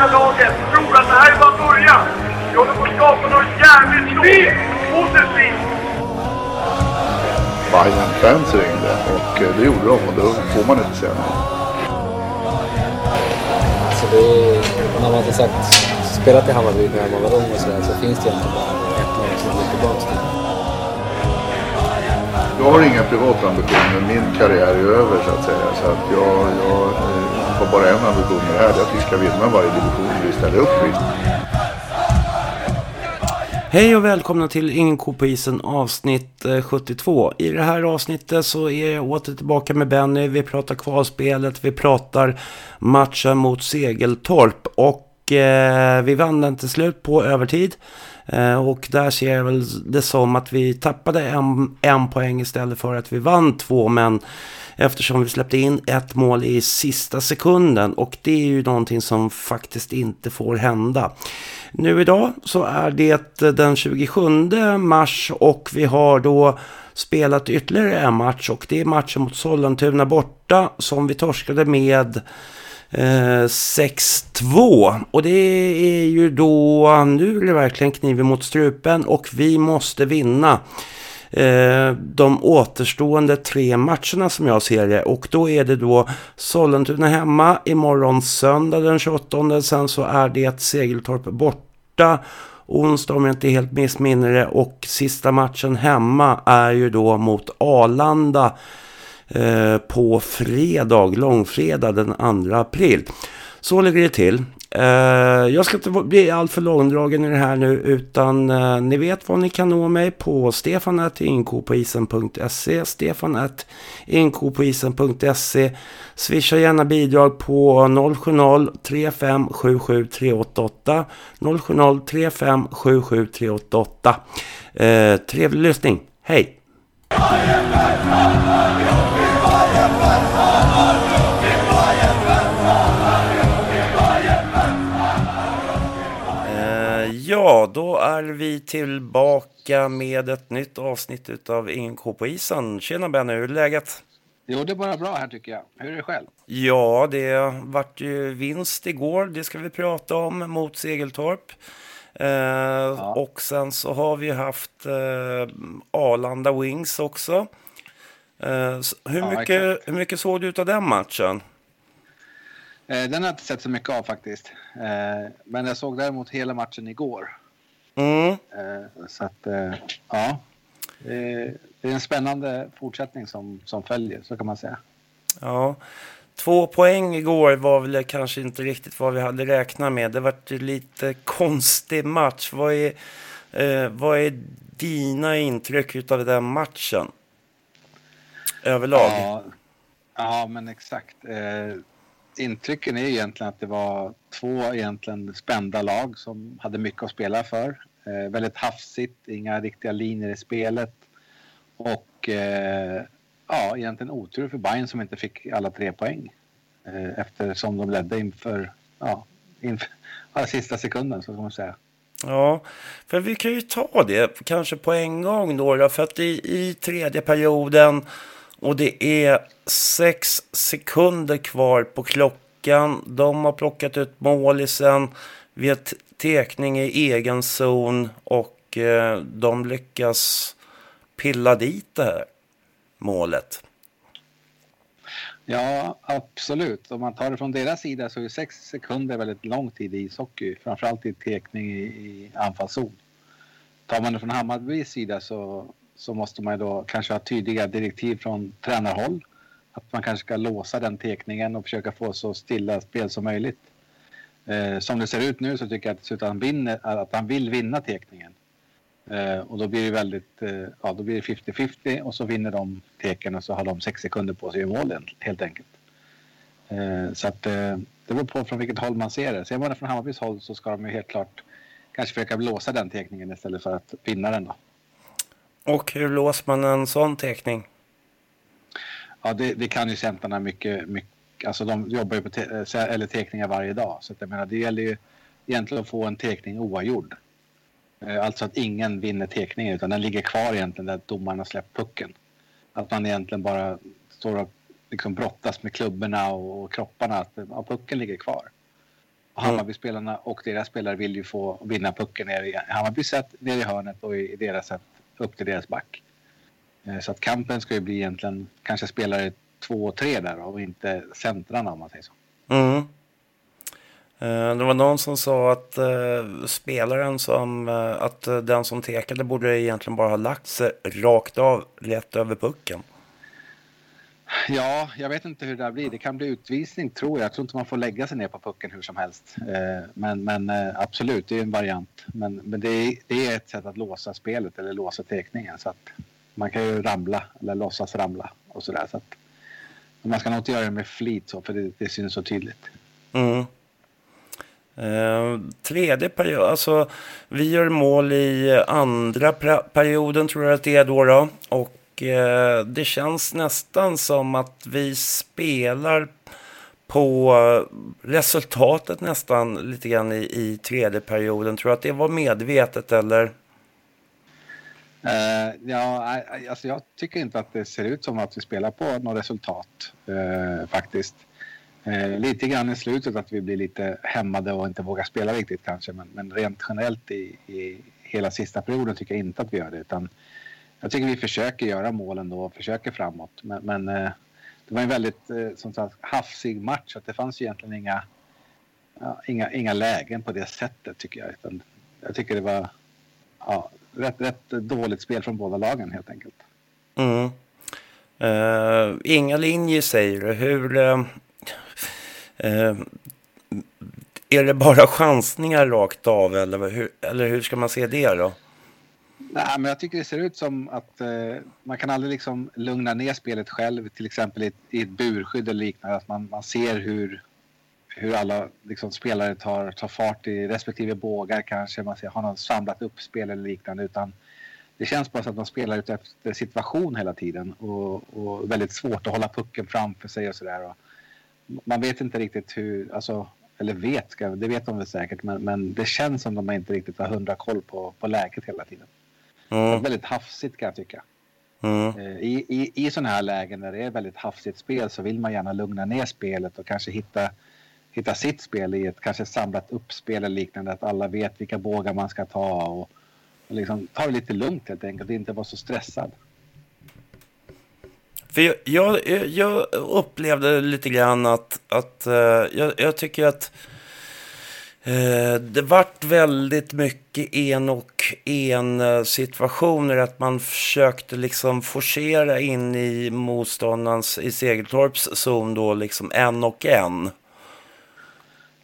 hela laget tror att det här är bara början. Vi håller på att skapa något jävligt stort. Positivt. Bayern fans ringde och eh, det gjorde de och då får man inte säga nej. Så det är, när man inte sagt spelat i Hammarby när man var ung och sådär så finns det egentligen bara ett lag som är tillbaka till. Jag har inga privata ambitioner. Min karriär är över så att säga. Så att jag, jag eh, har bara en ambition med det här. Det är att vi ska vinna varje division vi ställer upp i. Hej och välkomna till Ingen ko på isen avsnitt eh, 72. I det här avsnittet så är jag åter tillbaka med Benny. Vi pratar kvalspelet, vi pratar matchen mot Segeltorp och eh, vi vann den till slut på övertid. Eh, och där ser jag väl det som att vi tappade en, en poäng istället för att vi vann två. Men eftersom vi släppte in ett mål i sista sekunden och det är ju någonting som faktiskt inte får hända. Nu idag så är det den 27 mars och vi har då spelat ytterligare en match och det är matchen mot Sollentuna borta som vi torskade med eh, 6-2. Och det är ju då, nu är det verkligen kniven mot strupen och vi måste vinna eh, Eh, de återstående tre matcherna som jag ser det. Och då är det då Sollentuna hemma imorgon söndag den 28. Sen så är det Segeltorp borta onsdag om jag inte helt missminner det. Och sista matchen hemma är ju då mot Arlanda eh, på fredag, långfredag den 2 april. Så ligger det till. Uh, jag ska inte bli alltför långdragen i det här nu utan uh, ni vet vad ni kan nå mig på stefanattinkopoisen.se stefanattinkopoisen.se Swisha gärna bidrag på 070 35 77 388 070 35 77 388 uh, Trevlig lyssning. Hej! Är vi tillbaka med ett nytt avsnitt av Ingen ko på isen. Tjena Benny, hur är läget? Jo, det är bara bra här tycker jag. Hur är det själv? Ja, det vart ju vinst igår. Det ska vi prata om mot Segeltorp. Eh, ja. Och sen så har vi haft eh, Arlanda Wings också. Eh, hur, ja, mycket, hur mycket såg du av den matchen? Eh, den har jag inte sett så mycket av faktiskt. Eh, men jag såg däremot hela matchen igår. Mm. Eh, så att, ja. Det är en spännande fortsättning som, som följer, så kan man säga. Ja. Två poäng igår var väl kanske inte riktigt vad vi hade räknat med. Det var lite konstig match. Vad är, eh, vad är dina intryck av den matchen? Överlag? Ja, ja men exakt. Eh, intrycken är egentligen att det var två egentligen spända lag som hade mycket att spela för. Eh, väldigt hafsigt, inga riktiga linjer i spelet. Och eh, ja, egentligen otur för Bayern som inte fick alla tre poäng. Eh, eftersom de ledde inför, ja, inför ja, sista sekunden så kan man säga. Ja, för vi kan ju ta det kanske på en gång då. För att i, i tredje perioden och det är sex sekunder kvar på klockan. De har plockat ut målisen vid tekning i egen zon och eh, de lyckas pilla dit det här målet. Ja, absolut. Om man tar det från deras sida så är sex sekunder väldigt lång tid i ishockey, framförallt i tekning i, i anfallszon. Tar man det från Hammarbys sida så så måste man då kanske ha tydliga direktiv från tränarhåll. Att man kanske ska låsa den tekningen och försöka få så stilla spel som möjligt. Eh, som det ser ut nu så tycker jag att, han, vinner, att han vill vinna tekningen. Eh, och då blir det väldigt, eh, ja då blir det 50-50 och så vinner de teken och så har de sex sekunder på sig göra målen helt enkelt. Eh, så att eh, det beror på från vilket håll man ser det. Ser man det från Hammarbys håll så ska de ju helt klart kanske försöka låsa den tekningen istället för att vinna den då. Och hur låser man en sån teckning? Ja, det, det kan ju centrarna mycket, mycket. Alltså de jobbar ju på te eller teckningar varje dag. Så att jag menar, det gäller ju egentligen att få en teckning oavgjord. Eh, alltså att ingen vinner teckningen utan den ligger kvar egentligen där domaren har släppt pucken. Att man egentligen bara står och liksom brottas med klubborna och kropparna. Att ja, pucken ligger kvar. Hammarbyspelarna och deras spelare vill ju få vinna pucken ner i Hammarbys sätt, ner i hörnet och i deras sätt upp till deras back. Eh, så att kampen ska ju bli egentligen kanske spelare två och tre där och inte centrarna om man säger så. Mm. Eh, det var någon som sa att uh, spelaren som, uh, att uh, den som tekade borde egentligen bara ha lagt sig rakt av, rätt över pucken. Ja, jag vet inte hur det där blir. Det kan bli utvisning tror jag. Jag tror inte man får lägga sig ner på pucken hur som helst. Men, men absolut, det är en variant. Men, men det, är, det är ett sätt att låsa spelet eller låsa tekningen. Så att man kan ju ramla eller låtsas ramla och sådär. Så att, man ska nog inte göra det med flit så, för det, det syns så tydligt. Mm. Eh, tredje period, alltså vi gör mål i andra perioden tror jag att det är då. då och eh, det känns nästan som att vi spelar på resultatet nästan lite grann i, i tredje perioden. Tror du att det var medvetet eller? Uh, ja, alltså jag tycker inte att det ser ut som att vi spelar på något resultat uh, faktiskt. Uh, lite grann i slutet att vi blir lite hämmade och inte vågar spela riktigt kanske. Men, men rent generellt i, i hela sista perioden tycker jag inte att vi gör det. Utan jag tycker vi försöker göra målen då och försöker framåt. Men, men det var en väldigt som sagt, hafsig match. Att det fanns egentligen inga, ja, inga, inga lägen på det sättet tycker jag. Utan jag tycker det var ja, rätt, rätt dåligt spel från båda lagen helt enkelt. Mm. Uh, inga linjer säger du. Hur, uh, Eh, är det bara chansningar rakt av eller hur, eller hur ska man se det då? Nej, men jag tycker det ser ut som att eh, man kan aldrig liksom lugna ner spelet själv, till exempel i ett, i ett burskydd eller liknande. Att man, man ser hur, hur alla liksom, spelare tar, tar fart i respektive bågar kanske. Man ser, har någon samlat upp spel eller liknande. Utan det känns bara som att de spelar ut efter situation hela tiden och, och väldigt svårt att hålla pucken framför sig och sådär man vet inte riktigt hur, alltså, eller vet, det vet de väl säkert, men, men det känns som de inte riktigt har hundra koll på, på läget hela tiden. Mm. väldigt hafsigt kan jag tycka. Mm. I, i, I sådana här lägen när det är väldigt hafsigt spel så vill man gärna lugna ner spelet och kanske hitta, hitta sitt spel i ett kanske samlat uppspel eller liknande. Att alla vet vilka bågar man ska ta och, och liksom ta det lite lugnt helt enkelt. Inte vara så stressad. För jag, jag, jag, upplevde lite grann att, att uh, jag, jag, tycker att uh, det vart väldigt mycket en och en uh, situationer. Att man försökte liksom forcera in i motståndarens, i Segeltorps zon då, liksom en och en.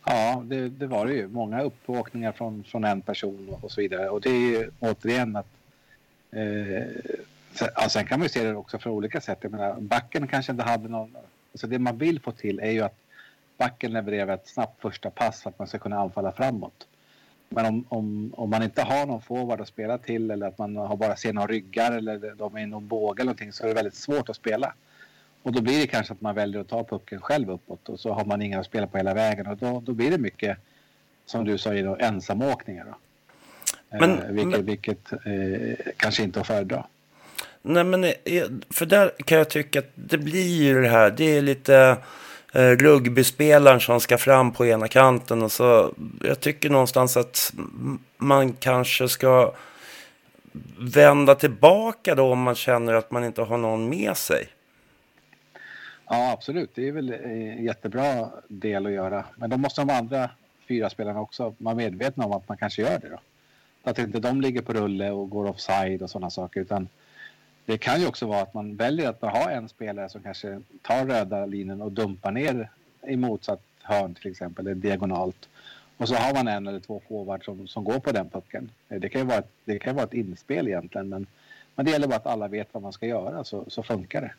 Ja, det, det var det ju. Många uppåkningar från, från en person och, och så vidare. Och det är ju återigen att eh, Ja, sen kan man ju se det också från olika sätt. Jag menar, backen kanske inte hade någon... Alltså det man vill få till är ju att backen levererar ett snabbt första pass för att man ska kunna anfalla framåt. Men om, om, om man inte har någon forward att spela till eller att man har bara ser några ryggar eller de är i någon båge eller någonting så är det väldigt svårt att spela. Och då blir det kanske att man väljer att ta pucken själv uppåt och så har man ingen att spela på hela vägen och då, då blir det mycket som du sa, ensamåkningar. Då. Men, eh, vilket men... vilket eh, kanske inte är att föredra. Nej, men eh, för där kan jag tycka att det blir ju det här. Det är lite eh, rugbyspelaren som ska fram på ena kanten. Och så, jag tycker någonstans att man kanske ska vända tillbaka då om man känner att man inte har någon med sig. Ja, absolut. Det är väl en jättebra del att göra. Men då måste de andra fyra spelarna också vara medvetna om att man kanske gör det. Då. Att inte de ligger på rulle och går offside och sådana saker. Utan det kan ju också vara att man väljer att ha en spelare som kanske tar röda linjen och dumpar ner i motsatt hörn till exempel, eller diagonalt. Och så har man en eller två forwards som, som går på den pucken. Det kan ju vara ett, det kan vara ett inspel egentligen, men, men det gäller bara att alla vet vad man ska göra så, så funkar det.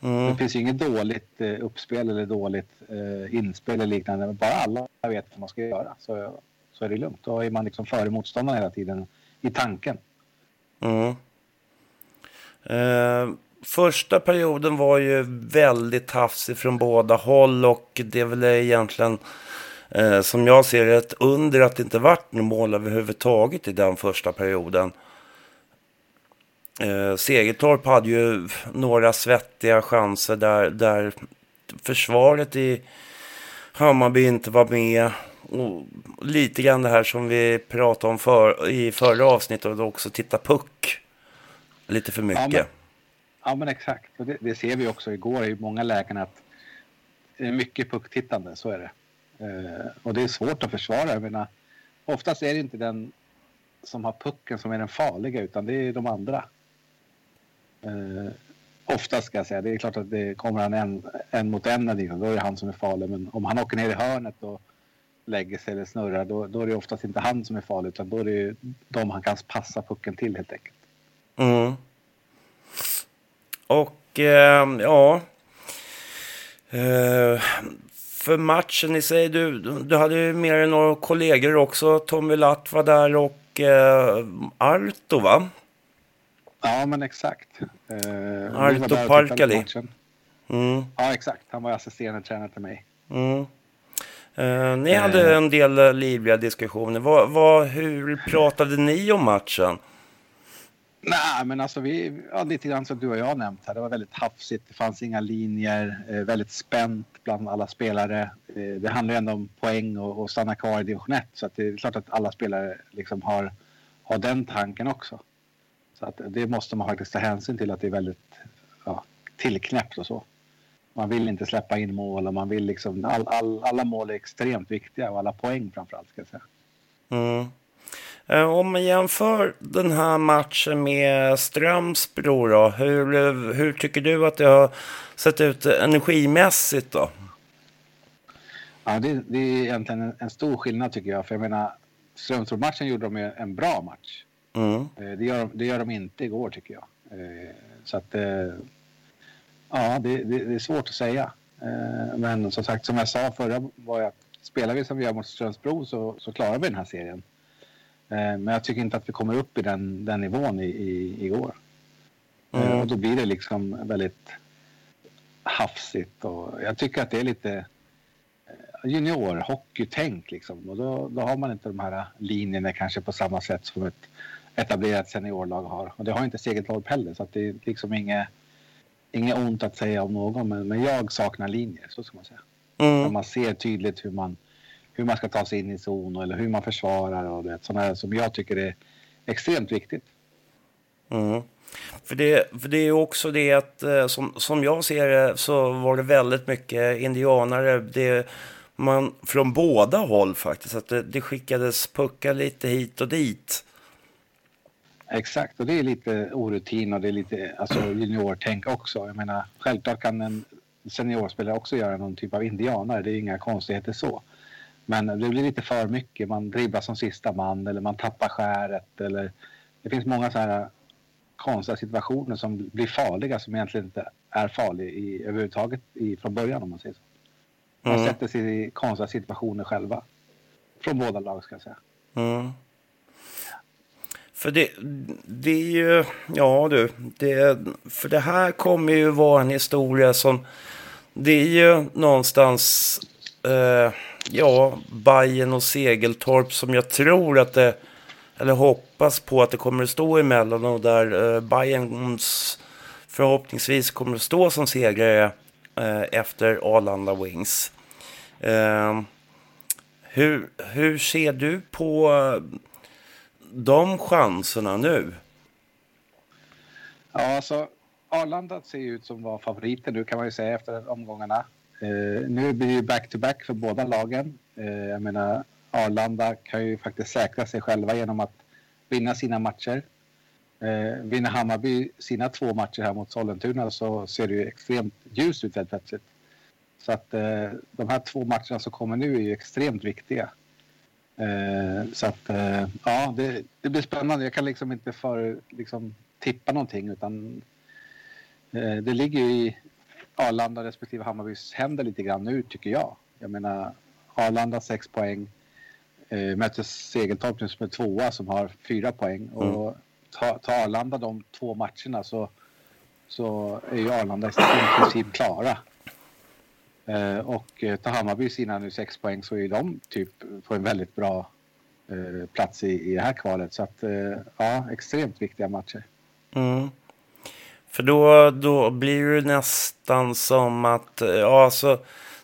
Mm. Det finns ju inget dåligt eh, uppspel eller dåligt eh, inspel eller liknande. Bara alla vet vad man ska göra så, så är det lugnt. Då är man liksom före motståndaren hela tiden i tanken. Mm. Eh, första perioden var ju väldigt hafsig från båda håll och det är väl egentligen eh, som jag ser det ett under att det inte vart något mål överhuvudtaget i den första perioden. Eh, Segertorp hade ju några svettiga chanser där, där försvaret i Hammarby inte var med. och lite grann det här som vi pratade om för, i förra avsnittet och också titta puck lite för mycket. Ja, men, ja, men exakt. Det, det, ser vi också igår i många lägen att det är mycket pucktittande, så är det. Eh, och det är svårt att försvara. Jag menar, oftast är det inte den som har pucken som är den farliga utan det är de andra. Eh, oftast ska jag säga. Det är klart att det kommer han en, en mot en, då är det han som är farlig. Men om han åker ner i hörnet och lägger sig eller snurrar då, då är det oftast inte han som är farlig utan då är det de han kan passa pucken till helt enkelt. Mm. Och eh, ja... Eh, för matchen i sig, du, du hade ju med dig några kollegor också. Tommy Latt var där och eh, Arto va? Ja men exakt. Eh, Arto Parkali. Mm. Ja exakt, han var assisterande tränare till mig. Mm. Eh, ni hade en del eh, livliga diskussioner. Vad, vad, hur pratade ni om matchen? Nej, men alltså vi, ja, lite grann som du och jag har nämnt här. Det var väldigt hafsigt, det fanns inga linjer, eh, väldigt spänt bland alla spelare. Eh, det handlar ju ändå om poäng och, och stanna kvar i division 1 så det är klart att alla spelare liksom har, har den tanken också. Så att det måste man faktiskt ta hänsyn till att det är väldigt ja, tillknäppt och så. Man vill inte släppa in mål och man vill liksom, all, all, alla mål är extremt viktiga och alla poäng framförallt ska jag säga. Mm. Eh, om man jämför den här matchen med Strömsbro då, hur, hur tycker du att det har sett ut energimässigt då? Ja, det, det är egentligen en, en, stor skillnad tycker jag. För jag menar, Strömsbro-matchen gjorde de en bra match. Mm. Eh, det, gör, det gör de inte igår tycker jag. Eh, så att, ja, det, det, det är svårt att säga. Men som sagt, som jag sa förra var att spelar vi som vi gör mot Strömsbro så, så klarar vi den här serien. Eh, men jag tycker inte att vi kommer upp i den, den nivån i, i. Eh, mm. Och då blir det liksom väldigt hafsigt och jag tycker att det är lite eh, juniorhockeytänk liksom. Och då, då har man inte de här linjerna kanske på samma sätt som ett etablerat seniorlag har. Och det har inte Segeltorp heller så att det är liksom inget, inget ont att säga om någon men, men jag saknar linjer, så ska man säga. Mm. Man ser tydligt hur man hur man ska ta sig in i zon eller hur man försvarar och det, sådana som jag tycker är extremt viktigt. Mm. För, det, för det är också det att eh, som, som jag ser det så var det väldigt mycket indianare. Det, man, från båda håll faktiskt. Att det, det skickades puckar lite hit och dit. Exakt, och det är lite orutin och det är lite alltså, juniortänk också. Jag menar, självklart kan en seniorspelare också göra någon typ av indianare. Det är inga konstigheter så. Men det blir lite för mycket. Man dribblar som sista man eller man tappar skäret. Eller... Det finns många så här konstiga situationer som blir farliga som egentligen inte är farliga i, överhuvudtaget i, från början om man säger så. Man mm. sätter sig i konstiga situationer själva. Från båda lag ska jag säga. Mm. För det, det är ju, ja du, det, för det här kommer ju vara en historia som, det är ju någonstans eh, ja, Bayern och Segeltorp som jag tror att det, eller hoppas på att det kommer att stå emellan och där eh, Bayerns förhoppningsvis kommer att stå som segrare eh, efter Arlanda Wings. Eh, hur, hur ser du på de chanserna nu? Ja, alltså Arlanda ser ut som var favoriten nu kan man ju säga efter omgångarna. Eh, nu blir det back-to-back för båda lagen. Eh, jag menar, Arlanda kan ju faktiskt säkra sig själva genom att vinna sina matcher. Eh, vinner Hammarby sina två matcher här mot Sollentuna så ser det ju extremt ljust ut helt plötsligt. Så att eh, de här två matcherna som kommer nu är ju extremt viktiga. Eh, så att eh, ja, det, det, blir spännande. Jag kan liksom inte för, liksom, tippa någonting utan eh, det ligger ju i Arlanda respektive Hammarbys händer lite grann nu tycker jag. Jag menar Arlanda 6 poäng. Eh, möter Segeltorp som är tvåa som har fyra poäng. Mm. Och tar ta Arlanda de två matcherna så, så är ju Arlanda i princip klara. Eh, och eh, tar Hammarby sina nu sex poäng så är de typ på en väldigt bra eh, plats i, i det här kvalet. Så att eh, ja, extremt viktiga matcher. Mm. För då, då blir det nästan som att, eh, ja alltså,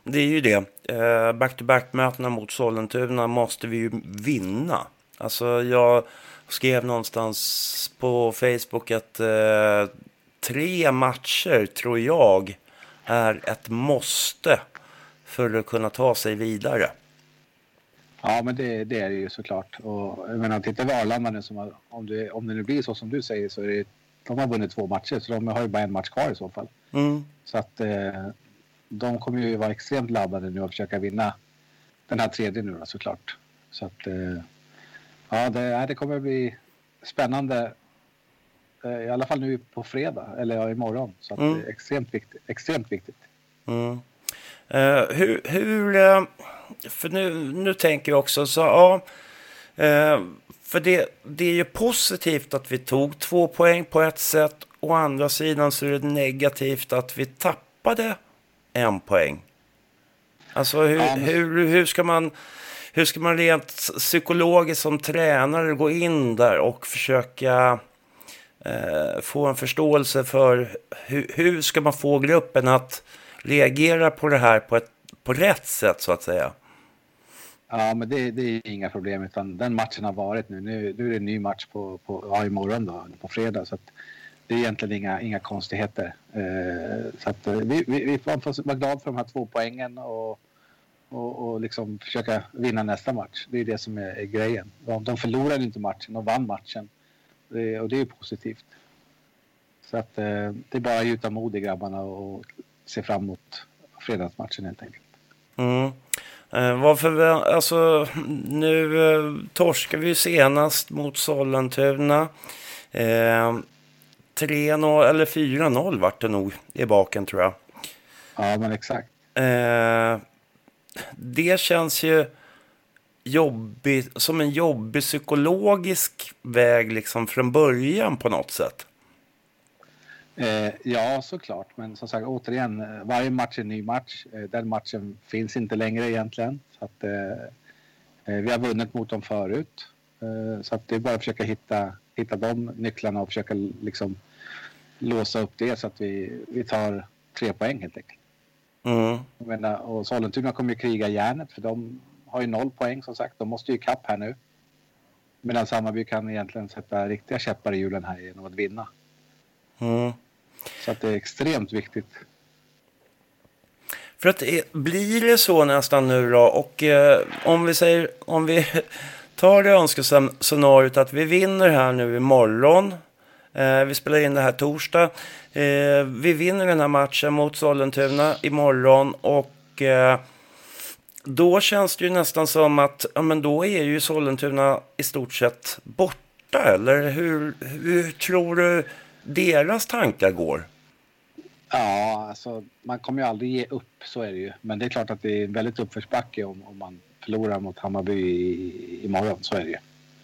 det är ju det. Eh, back-to-back-mötena mot Sollentuna måste vi ju vinna. Alltså jag skrev någonstans på Facebook att eh, tre matcher tror jag är ett måste för att kunna ta sig vidare. Ja, men det, det är det ju såklart. Och jag menar, titta på Arlanda nu, som om, det, om det nu blir så som du säger så är det, de har vunnit två matcher så de har ju bara en match kvar i så fall. Mm. Så att eh, de kommer ju vara extremt laddade nu och försöka vinna den här tredje nu då, såklart. Så att eh, ja, det, det kommer bli spännande. Eh, I alla fall nu på fredag eller ja, imorgon. Så Mm. det är extremt viktigt. Extremt viktigt. Mm. Eh, hur, hur eh, för nu, nu tänker jag också så, ja, eh, för det, det är ju positivt att vi tog två poäng på ett sätt. Å andra sidan så är det negativt att vi tappade en poäng. Alltså hur, Ja, men- hur, hur, ska man, hur ska man rent psykologiskt som tränare gå in där och försöka Eh, få en förståelse för hur, hur ska man få gruppen att reagera på det här på, ett, på rätt sätt så att säga. Ja, men det, det är inga problem utan den matchen har varit nu. Nu, nu är det en ny match på, på, ja, imorgon då, på fredag. Så att det är egentligen inga, inga konstigheter. Eh, så att, eh, vi, vi, vi får vara glada för de här två poängen och, och, och liksom försöka vinna nästa match. Det är det som är, är grejen. De, de förlorade inte matchen, de vann matchen. Det, och det är positivt. Så att eh, det är bara att gjuta mod i grabbarna och se fram emot fredagsmatchen helt enkelt. Mm. Eh, varför alltså, nu eh, torskar vi ju senast mot Sollentuna. Eh, 3-0 eller 4-0 vart det nog i baken tror jag. Ja, men exakt. Eh, det känns ju jobbigt, som en jobbig psykologisk väg liksom från början på något sätt. Eh, ja, såklart. Men som sagt, återigen, eh, varje match är en ny match. Eh, den matchen finns inte längre egentligen. Så att, eh, eh, vi har vunnit mot dem förut. Så att det är bara att försöka hitta, hitta de nycklarna och försöka liksom låsa upp det så att vi, vi tar tre poäng helt enkelt. Mm. Jag menar, och Sollentuna kommer ju kriga järnet för de har ju noll poäng som sagt. De måste ju kapp här nu. Medan Hammarby kan egentligen sätta riktiga käppar i hjulen här genom att vinna. Mm. Så att det är extremt viktigt. För att det, blir det så nästan nu då och eh, om vi säger om vi tar det önskescenariot att vi vinner här nu imorgon. Eh, vi spelar in det här torsdag. Eh, vi vinner den här matchen mot Sollentuna imorgon och eh, då känns det ju nästan som att ja, men då är ju Sollentuna i stort sett borta. Eller hur, hur tror du deras tankar går? Ja, alltså man kommer ju aldrig ge upp, så är det ju. Men det är klart att det är väldigt uppförsbacke om, om man förlorar mot Hammarby i, imorgon, så är det ju.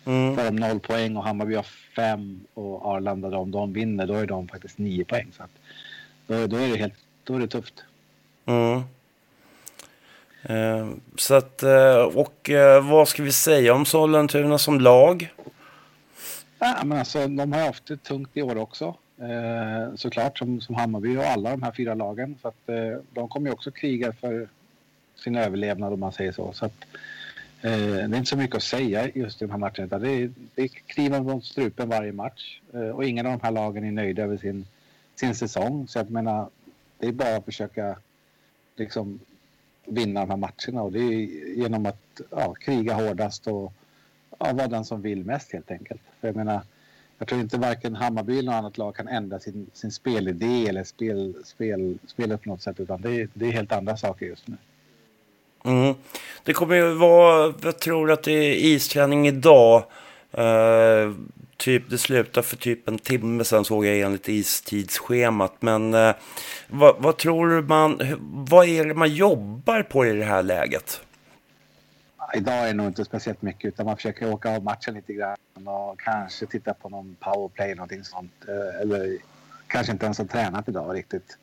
Mm. Får de noll poäng och Hammarby har fem och Arlanda, om de vinner, då är de faktiskt nio poäng. Så att, då, då, är det helt, då är det tufft. Mm. Eh, så att, eh, och eh, vad ska vi säga om Sollentuna som lag? Ja, men alltså, de har haft det tungt i år också. Eh, såklart, som, som Hammarby och alla de här fyra lagen. Så att, eh, de kommer ju också kriga för sin överlevnad om man säger så. så att, eh, det är inte så mycket att säga just i de här matcherna. Utan det, är, det är kniven mot strupen varje match. Eh, och ingen av de här lagen är nöjda över sin, sin säsong. Så jag menar, det är bara att försöka liksom, vinna de här matcherna. Och det är genom att ja, kriga hårdast och ja, vara den som vill mest helt enkelt. För jag menar, jag tror inte varken Hammarby eller något annat lag kan ändra sin, sin spelidé eller spel, spel, spelet på något sätt. Utan det, är- det är helt andra saker just nu. Mm. Det kommer ju vara, jag tror att det är isträning idag. Eh, typ det slutade för typ en timme sedan såg jag enligt istidsschemat. Men eh, vad, vad tror du man, vad är det man jobbar på i det här läget? Idag är det nog inte speciellt mycket utan man försöker åka av matchen lite grann och kanske titta på någon powerplay eller någonting sånt. Eh, eller kanske inte ens har tränat idag riktigt.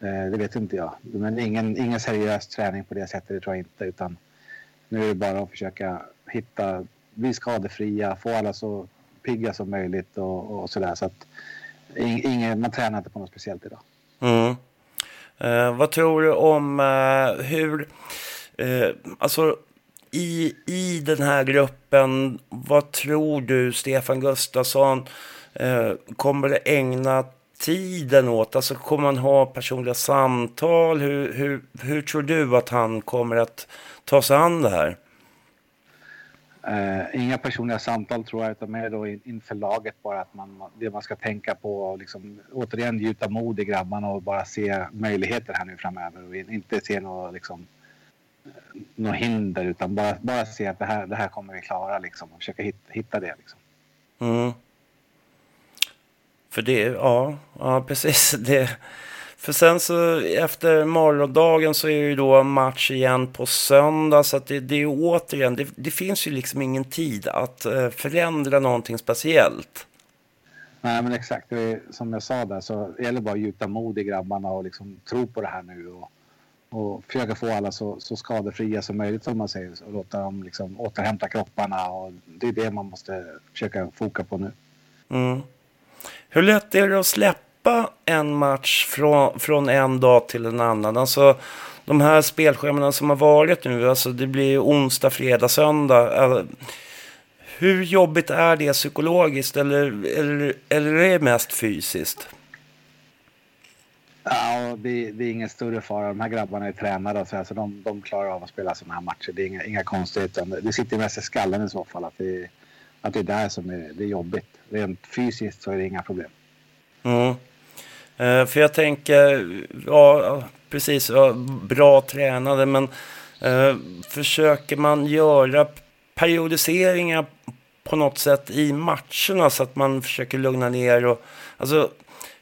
Eh, det vet inte jag. Men ingen, ingen seriös träning på det sättet, det tror jag inte. Utan nu är det bara att försöka hitta, bli skadefria, få alla så pigga som möjligt och, och sådär. Så att ingen, man tränar inte på något speciellt idag. Mm. Eh, vad tror du om eh, hur... Eh, alltså, i, i den här gruppen, vad tror du Stefan Gustafsson eh, kommer att ägna tiden åt? Alltså kommer han ha personliga samtal? Hur, hur, hur tror du att han kommer att ta sig an det här? Uh, inga personliga samtal tror jag, utan mer då in, inför laget bara att man, det man ska tänka på och liksom återigen gjuta mod i grabbarna och bara se möjligheter här nu framöver och inte se några liksom, eh, något hinder utan bara, bara se att det här, det här kommer vi klara liksom och försöka hitta, hitta det liksom. Mm. För det, ja, ja precis. Det, för sen så efter morgondagen så är det ju då match igen på söndag. Så att det, det är återigen, det, det, finns ju liksom ingen tid att uh, förändra någonting speciellt. Nej men exakt, det är, som jag sa där så det gäller bara att gjuta mod i grabbarna och liksom tro på det här nu. Och, och försöka få alla så, så skadefria som möjligt som man säger och låta dem liksom återhämta kropparna och det är det man måste försöka foka på nu. Mm. Hur lätt är det att släppa en match från, från en dag till en annan? Alltså de här spelschemana som har varit nu, alltså det blir onsdag, fredag, söndag. Hur jobbigt är det psykologiskt eller, eller, eller är det mest fysiskt? Ja, det, det, är ingen större fara. De här grabbarna är tränade så, här, så de, de klarar av att spela sådana här matcher. Det är inga, inga konstigheter. Det sitter mest i skallen i så fall att det, att det är där som är, det är jobbigt. Rent fysiskt så är det inga problem. Mm. Eh, för jag tänker, ja precis, ja, bra tränade men eh, försöker man göra periodiseringar på något sätt i matcherna så att man försöker lugna ner och alltså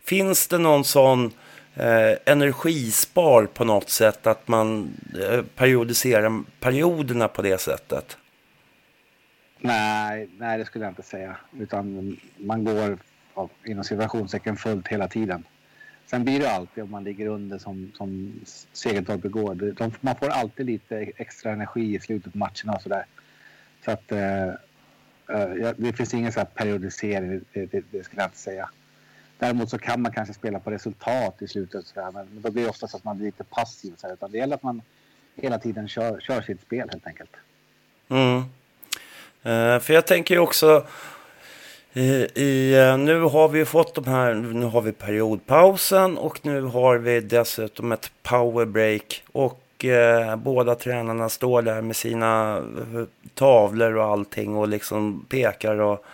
finns det någon sån eh, energispar på något sätt att man eh, periodiserar perioderna på det sättet? Nej, nej, det skulle jag inte säga. Utan man går ja, inom situationstecken fullt hela tiden. Sen blir det alltid om man ligger under som, som Segeltorp igår. De, man får alltid lite extra energi i slutet på matcherna och sådär. Så att eh, eh, det finns ingen så här periodisering, det, det, det, skulle jag inte säga. Däremot så kan man kanske spela på resultat i slutet så där, men då blir det oftast att man blir lite passiv. Så här, utan det gäller att man hela tiden kör, kör sitt spel helt enkelt. Mm. Eh, för jag tänker ju också i, i, eh, nu har vi fått de här, nu har vi periodpausen och nu har vi dessutom ett powerbreak och eh, båda tränarna står där med sina eh, tavlor och allting och liksom pekar och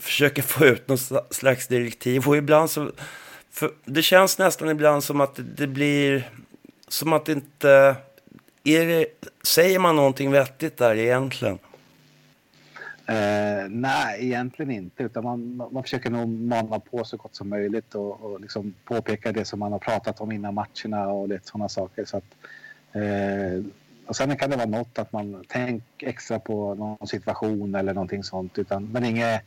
försöker få ut något slags direktiv och ibland så, det känns nästan ibland som att det blir som att det inte, är det, säger man någonting vettigt där egentligen? Eh, nej, egentligen inte. Utan man, man försöker nog mana på så gott som möjligt och, och liksom påpeka det som man har pratat om innan matcherna och lite sådana saker. Så att, eh, och sen kan det vara något att man tänker extra på någon situation eller någonting sånt. Utan, men inget,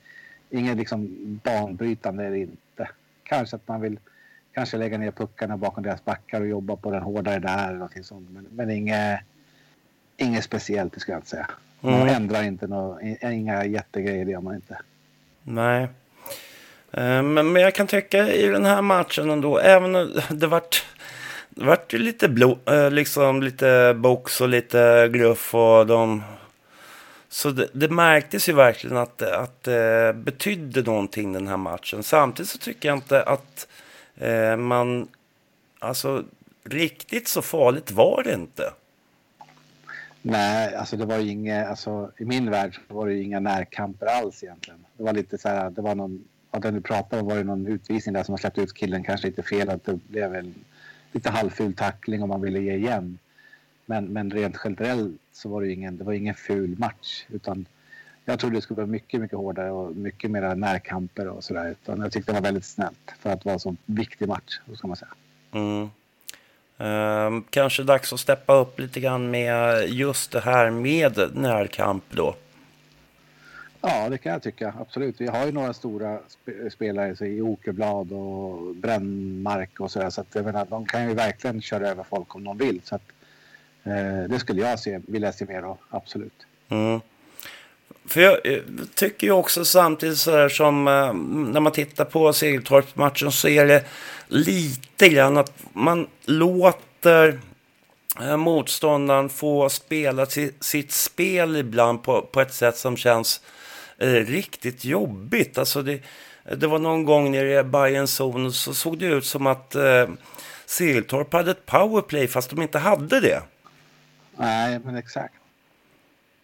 inget liksom banbrytande är det inte. Kanske att man vill kanske lägga ner puckarna bakom deras backar och jobba på den hårdare där. Eller någonting sånt. Men, men inget, inget speciellt, det ska jag inte säga. Man mm. ändrar inte några, inga jättegrejer, det gör man inte. Nej. Eh, men, men jag kan tycka i den här matchen ändå, även det vart, det vart lite blod, eh, liksom lite box och lite gruff och de... Så det, det märktes ju verkligen att, att det betydde någonting den här matchen. Samtidigt så tycker jag inte att eh, man... Alltså, riktigt så farligt var det inte. Nej, alltså det var ju inget, alltså i min värld var det inga närkamper alls egentligen. Det var lite så här, det var någon, av den du pratade om var det någon utvisning där som har släppt ut killen kanske lite fel, att det blev en lite halvful tackling om man ville ge igen. Men, men rent generellt så var det ingen, det var ingen ful match utan jag trodde det skulle vara mycket, mycket hårdare och mycket mer närkamper och sådär. Jag tyckte det var väldigt snällt för att vara en så viktig match, så ska man säga. Mm. Uh, kanske dags att steppa upp lite grann med just det här med närkamp då. Ja, det kan jag tycka. Absolut. Vi har ju några stora sp spelare så i Åkerblad och Brännmark och sådär. Så att jag menar, de kan ju verkligen köra över folk om de vill. Så att, eh, det skulle jag se, vilja se mer av, absolut. Mm. För jag eh, tycker ju också samtidigt så här som eh, när man tittar på Segeltorp-matchen så är det lite grann att man låter eh, motståndaren få spela sitt spel ibland på, på ett sätt som känns eh, riktigt jobbigt. Alltså det, det var någon gång nere i Bayerns zon så såg det ut som att eh, hade ett powerplay fast de inte hade det. Nej, men exakt.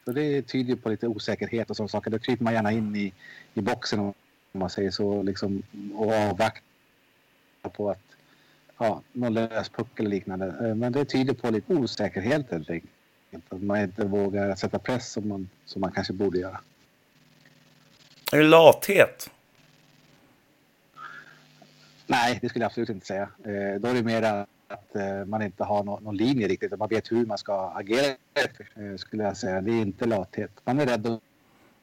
Så det tyder på lite osäkerhet och sådana saker. Då kryper man gärna in i, i boxen om man säger så liksom, och avvaktar på att ja, någon lös puck eller liknande. Eh, men det tyder på lite osäkerhet helt enkelt. Att man inte vågar sätta press som man, som man kanske borde göra. Är det lathet? Nej, det skulle jag absolut inte säga. Eh, då är det mer att eh, man inte har någon, någon linje riktigt. Man vet hur man ska agera, eh, skulle jag säga. Det är inte lathet. Man är rädd att,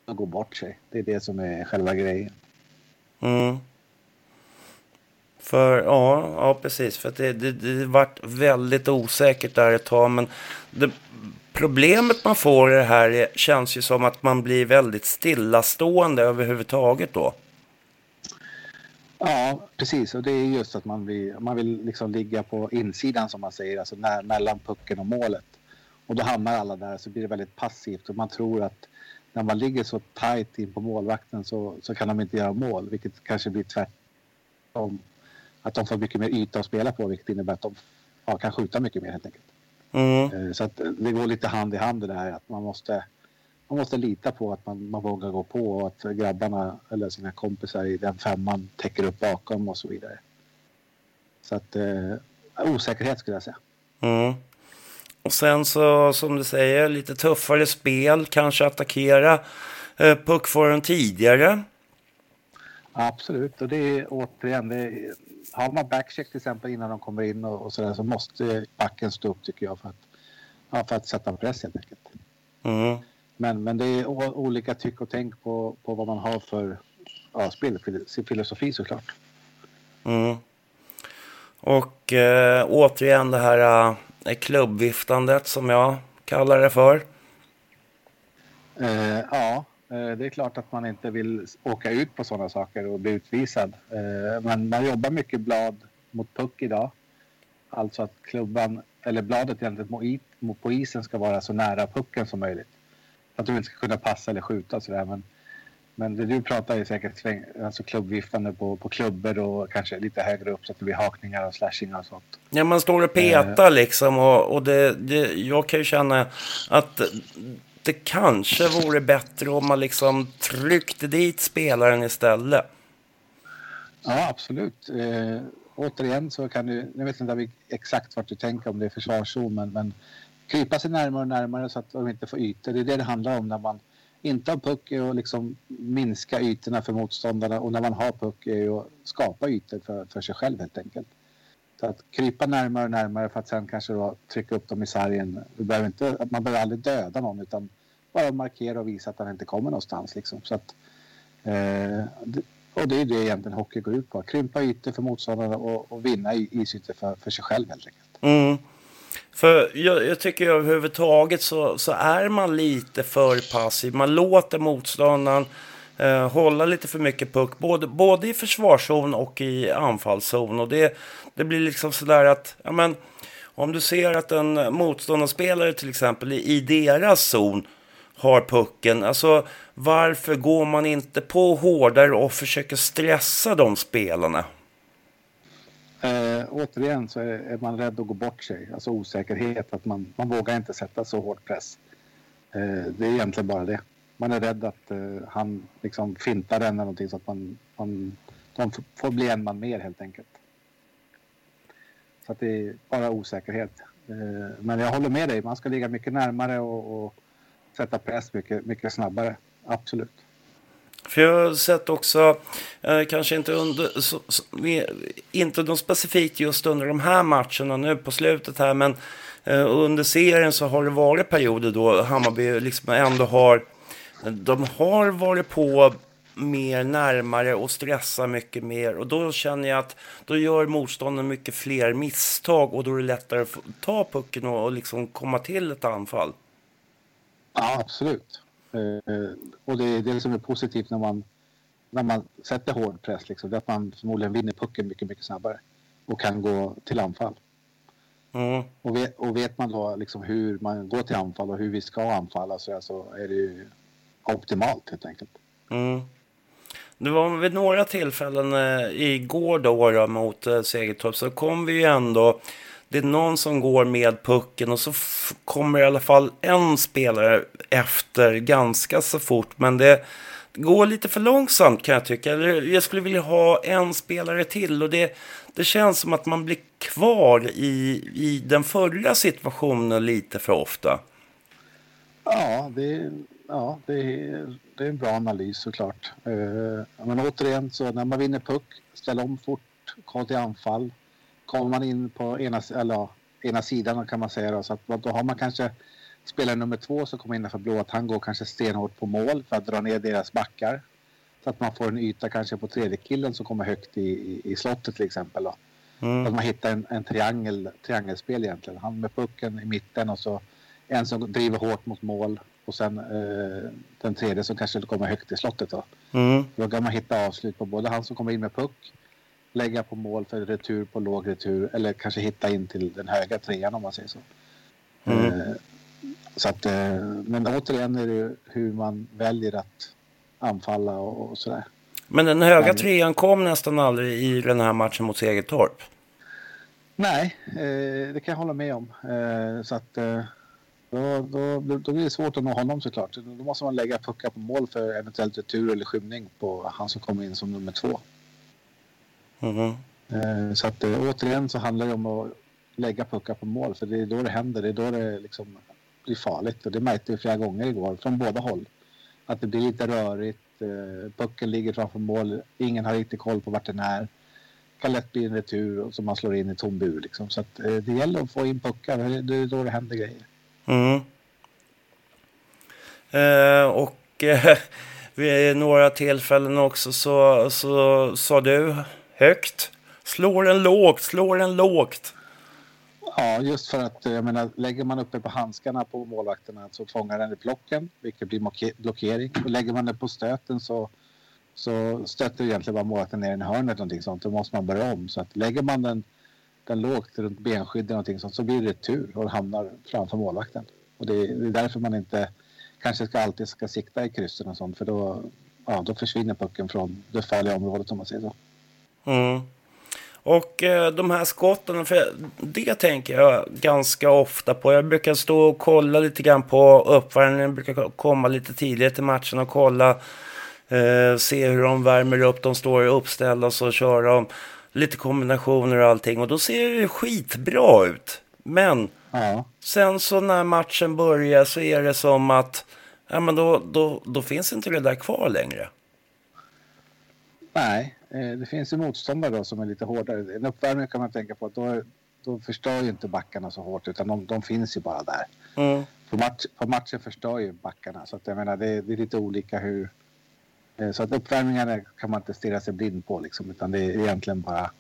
att gå bort sig. Det är det som är själva grejen. Mm. För, ja, ja precis. För det, det, det vart väldigt osäkert där ett tag. Men det, problemet man får i det här är, känns ju som att man blir väldigt stillastående överhuvudtaget då. Ja, precis. Och det är just att man vill, man vill liksom ligga på insidan som man säger, alltså när, mellan pucken och målet. Och då hamnar alla där så blir det väldigt passivt och man tror att när man ligger så tajt in på målvakten så, så kan de inte göra mål, vilket kanske blir tvärtom. Att de får mycket mer yta att spela på, vilket innebär att de ja, kan skjuta mycket mer helt enkelt. Mm. Eh, så att det går lite hand i hand det där att man måste man måste lita på att man, man vågar gå på och att grabbarna eller sina kompisar i den femman täcker upp bakom och så vidare. Så att eh, osäkerhet skulle jag säga. Mm. Och sen så som du säger lite tuffare spel, kanske attackera eh, puckfåren tidigare. Absolut, och det är återigen, det är, har man backcheck till exempel innan de kommer in och, och så där så måste backen stå upp tycker jag för att, ja, för att sätta press helt enkelt. Mm. Men, men det är olika tyck och tänk på, på vad man har för ja, spelfilosofi såklart. Mm. Och eh, återigen det här eh, klubbviftandet som jag kallar det för. Eh, ja, eh, det är klart att man inte vill åka ut på sådana saker och bli utvisad. Eh, men man jobbar mycket blad mot puck idag. Alltså att klubban, eller bladet egentligen på isen ska vara så nära pucken som möjligt att du inte ska kunna passa eller skjuta sådär. Men, men det du pratar är säkert sväng, alltså klubbviftande på, på klubbor och kanske lite högre upp så att det blir hakningar och slashingar och sånt. Ja, man står och petar uh, liksom och, och det, det, jag kan ju känna att det kanske vore bättre om man liksom tryckte dit spelaren istället. Ja, absolut. Eh, återigen så kan du, jag vet inte exakt vart du tänker om det är försvarszon, men, men krypa sig närmare och närmare så att de inte får ytor. Det är det det handlar om när man inte har puck är att liksom minska ytorna för motståndarna och när man har puck är att skapa ytor för, för sig själv helt enkelt. Så att krypa närmare och närmare för att sen kanske då trycka upp dem i sargen. behöver inte, man behöver aldrig döda någon utan bara markera och visa att han inte kommer någonstans. Liksom. Så att, eh, och det är det egentligen hockey går ut på. Krympa ytor för motståndarna och, och vinna isytor för, för sig själv helt enkelt. Mm. För jag, jag tycker överhuvudtaget så, så är man lite för passiv. Man låter motståndaren eh, hålla lite för mycket puck. Både, både i försvarszon och i anfallszon. Och det, det blir liksom sådär att, ja men, om du ser att en motståndarspelare till exempel i, i deras zon har pucken. Alltså varför går man inte på hårdare och försöker stressa de spelarna? Eh, återigen så är, är, man rädd att gå bort sig, alltså osäkerhet, att man, man vågar inte sätta så hård press. Eh, det är egentligen bara det. Man är rädd att eh, han liksom fintar den eller någonting så att man, man de får bli en man mer helt enkelt. Så att det är bara osäkerhet. Eh, men jag håller med dig, man ska ligga mycket närmare och, och sätta press mycket, mycket snabbare. Absolut. För jag har sett också, eh, kanske inte under, så, så, inte något specifikt just under de här matcherna nu på slutet här, men eh, under serien så har det varit perioder då Hammarby liksom ändå har, de har varit på mer närmare och stressar mycket mer. Och då känner jag att då gör motståndaren mycket fler misstag och då är det lättare att ta pucken och, och liksom komma till ett anfall. Ja, absolut. Eh, och det är det som är positivt när man, när man sätter hård press. Liksom, det är att man förmodligen vinner pucken mycket, mycket snabbare och kan gå till anfall. Mm. Och, vet, och vet man då liksom hur man går till anfall och hur vi ska anfalla så alltså är det ju optimalt helt enkelt. Mm. Det var vid några tillfällen eh, igår då, då mot eh, Segertorp så kom vi ju ändå det är någon som går med pucken och så kommer i alla fall en spelare efter ganska så fort. Men det går lite för långsamt kan jag tycka. Jag skulle vilja ha en spelare till och det, det känns som att man blir kvar i, i den förra situationen lite för ofta. Ja, det, ja, det, är, det är en bra analys såklart. Eh, men återigen, så när man vinner puck, ställ om fort, kolla till anfall. Kommer man in på ena, eller, ena sidan kan man säga då, så att då har man kanske spelare nummer två som kommer innanför blå, att han går kanske stenhårt på mål för att dra ner deras backar. Så att man får en yta kanske på tredje killen som kommer högt i, i, i slottet till exempel. Då. Mm. Att man hittar en, en triangel, triangelspel egentligen. Han med pucken i mitten och så en som driver hårt mot mål och sen eh, den tredje som kanske kommer högt i slottet. Då. Mm. då kan man hitta avslut på både han som kommer in med puck, lägga på mål för retur på låg retur eller kanske hitta in till den höga trean om man säger så. Mm. Eh, så att, eh, men återigen är det hur man väljer att anfalla och, och sådär. Men den höga Men- trean kom nästan aldrig i den här matchen mot Segertorp. Nej, eh, det kan jag hålla med om. Så att då, då, då blir det svårt att nå honom såklart. Då måste man lägga puckar på mål för eventuellt retur eller skymning på han som kommer in som nummer två. Eh, så att eh, återigen så handlar det om att lägga puckar på mål för det är då det händer. Det är då det liksom blir farligt och det märkte vi flera gånger igår från båda håll. Att det blir lite rörigt. Eh, pucken ligger framför mål. Ingen har riktigt koll på vart den är. Kan lätt bli en retur som man slår in i tom bur. Liksom. Så att, det gäller att få in puckar. Det är då det händer grejer. Mm. Eh, och eh, vid några tillfällen också så, så sa du högt. Slår den lågt, slår den lågt. Ja, just för att jag menar, lägger man uppe på handskarna på målvakterna så fångar den i plocken, vilket blir blockering. Och lägger man den på stöten så, så stöter egentligen bara målvakten ner den i hörnet eller någonting sånt. Då måste man börja om. Så att lägger man den, den lågt runt benskyddet eller någonting sånt så blir det tur och hamnar framför målvakten. Och det, är- det är därför man inte kanske ska alltid ska sikta i kryssen och sånt för då, ja, då försvinner pucken från det farliga området om man säger så. Mm. Och eh, de här skotten, för det tänker jag ganska ofta på. Jag brukar stå och kolla lite grann på uppvärmningen. Jag brukar komma lite tidigare till matchen och kolla. Eh, se hur de värmer upp. De står uppställda och så kör de lite kombinationer och allting. Och då ser det skitbra ut. Men Ja. sen så när matchen börjar så är det som att ja, men då, då, då finns inte det där kvar längre. Nej, eh, det finns ju motståndare då som är lite hårdare. En uppvärmning kan man tänka på att då, då förstör ju inte backarna så hårt utan de, de finns ju bara där. Mm. På, match, på matchen förstör ju backarna så att jag menar det, det är lite olika hur... eh, Så att uppvärmningarna kan man inte stirra sig blind på liksom utan det är egentligen bara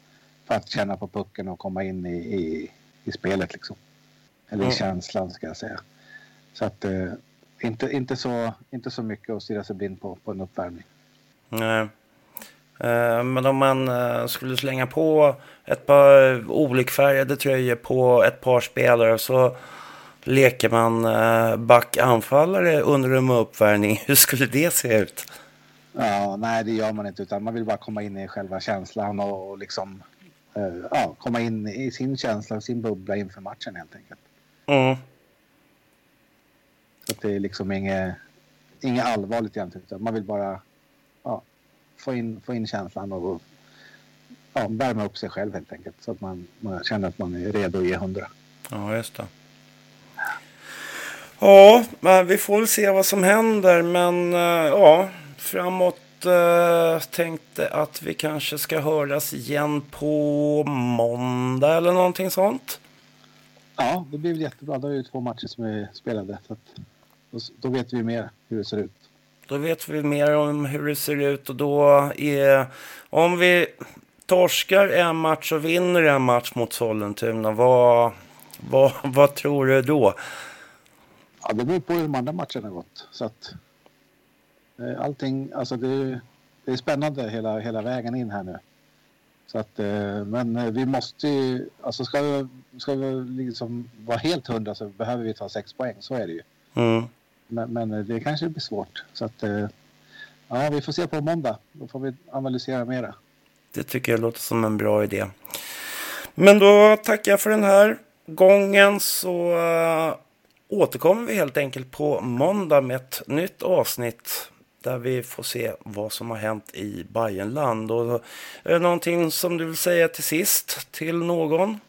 för att känna på pucken och komma in i, i, i spelet liksom. Eller i Mm. känslan ska jag säga. Så att eh, inte, inte, så, inte så mycket att stirra sig blind på, på en uppvärmning. Nej. Eh, Men om man eh, skulle slänga på ett par olikfärgade tröjor på ett par spelare så leker man eh, back-anfallare under en uppvärmning. Hur skulle det se ut? Ja, nej, det gör man inte. Utan man vill bara komma in i själva känslan och, liksom eh, ja, komma in i sin känsla och sin bubbla inför matchen helt enkelt. Mm. Så det är liksom inget, inget allvarligt egentligen. Man vill bara få, in, få in känslan och ja, värma upp sig själv helt enkelt. Så att man, man känner att man är redo att ge hundra. Ja, just det. Ja, men vi får väl se vad som händer. Men eh, ja, framåt eh, tänkte att vi kanske ska höras igen på måndag eller någonting sånt. Ja, det blir väl jättebra. Då är det två matcher som är spelade. Så att, då, då vet vi mer hur det ser ut. Då vet vi mer om hur det ser ut och då är... Om vi torskar en match och vinner en match mot Sollentuna, vad, vad, vad tror du då? Ja, det beror på hur de andra matcherna har gått. Så att, eh, allting, alltså det, är- det är spännande hela, hela vägen in här nu. Så att, eh, men eh, vi måste ju, alltså ska vi, ska vi liksom vara helt hundra så behöver vi ta sex poäng, så är det ju. Mm. Men, men det kanske blir svårt. Så att, eh, ja, vi får se på måndag. Då får vi analysera mera. Det tycker jag låter som en bra idé. Men då tackar jag för den här gången så eh, återkommer vi helt enkelt på måndag med ett nytt avsnitt där vi får se vad som har hänt i Bayernland. Och är det någonting som du vill säga till sist till någon?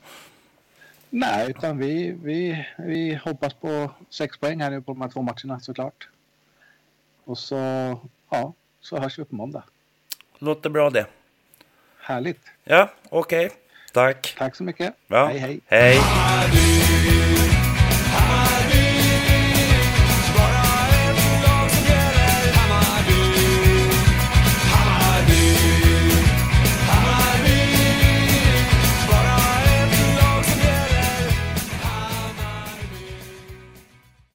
Nej, utan vi, vi, vi hoppas på sex poäng här nu på de här två matcherna såklart. Och så, ja, så hörs vi på måndag. Låter bra det. Härligt. Ja, okej. Okay. Tack. Tack så mycket. Ja. Hej, hej. Hej.